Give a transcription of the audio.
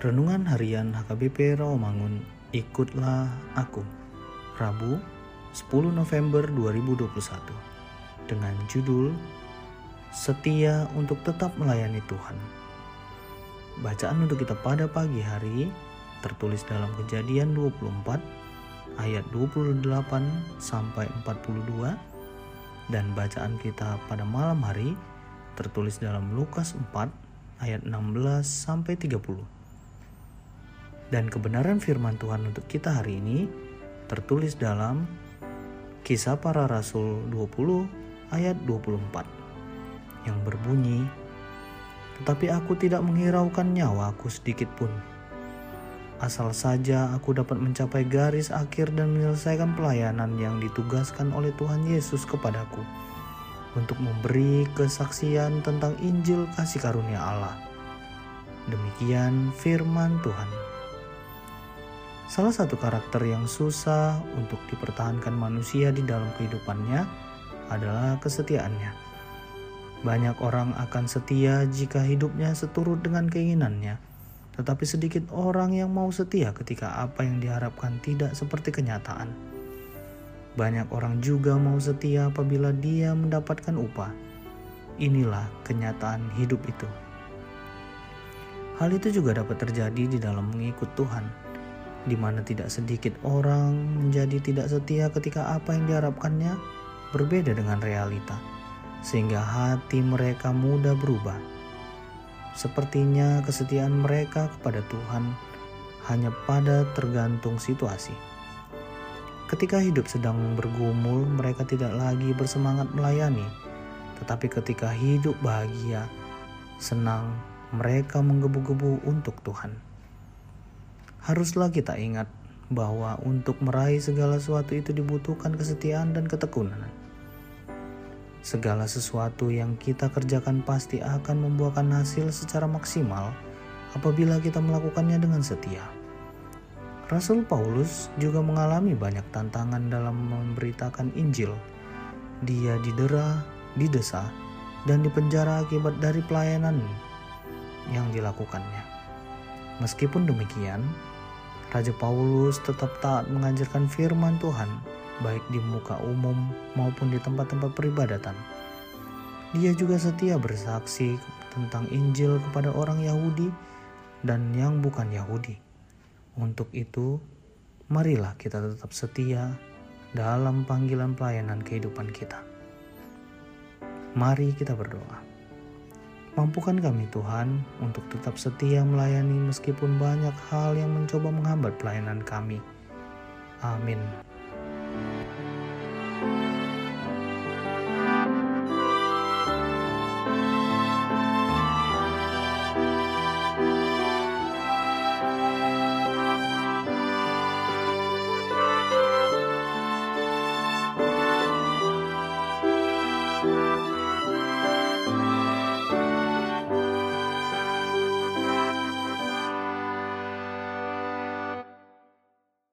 Renungan Harian HKBP Rawamangun, Ikutlah Aku. Rabu, 10 November 2021. Dengan judul Setia untuk tetap melayani Tuhan. Bacaan untuk kita pada pagi hari tertulis dalam Kejadian 24 ayat 28 sampai 42 dan bacaan kita pada malam hari tertulis dalam Lukas 4 ayat 16 sampai 30. Dan kebenaran firman Tuhan untuk kita hari ini tertulis dalam Kisah Para Rasul 20 ayat 24 yang berbunyi Tetapi aku tidak menghiraukan nyawaku sedikit pun Asal saja aku dapat mencapai garis akhir dan menyelesaikan pelayanan yang ditugaskan oleh Tuhan Yesus kepadaku untuk memberi kesaksian tentang Injil kasih karunia Allah. Demikian firman Tuhan. Salah satu karakter yang susah untuk dipertahankan manusia di dalam kehidupannya adalah kesetiaannya. Banyak orang akan setia jika hidupnya seturut dengan keinginannya, tetapi sedikit orang yang mau setia ketika apa yang diharapkan tidak seperti kenyataan. Banyak orang juga mau setia apabila dia mendapatkan upah. Inilah kenyataan hidup itu. Hal itu juga dapat terjadi di dalam mengikut Tuhan di mana tidak sedikit orang menjadi tidak setia ketika apa yang diharapkannya berbeda dengan realita, sehingga hati mereka mudah berubah. Sepertinya kesetiaan mereka kepada Tuhan hanya pada tergantung situasi. Ketika hidup sedang bergumul, mereka tidak lagi bersemangat melayani, tetapi ketika hidup bahagia, senang, mereka menggebu-gebu untuk Tuhan. Haruslah kita ingat bahwa untuk meraih segala sesuatu itu dibutuhkan kesetiaan dan ketekunan. Segala sesuatu yang kita kerjakan pasti akan membuahkan hasil secara maksimal apabila kita melakukannya dengan setia. Rasul Paulus juga mengalami banyak tantangan dalam memberitakan Injil. Dia didera, didesa, dan dipenjara akibat dari pelayanan yang dilakukannya. Meskipun demikian, Raja Paulus tetap taat mengajarkan firman Tuhan, baik di muka umum maupun di tempat-tempat peribadatan. Dia juga setia bersaksi tentang Injil kepada orang Yahudi dan yang bukan Yahudi. Untuk itu, marilah kita tetap setia dalam panggilan pelayanan kehidupan kita. Mari kita berdoa. Mampukan kami Tuhan untuk tetap setia melayani meskipun banyak hal yang mencoba menghambat pelayanan kami. Amin.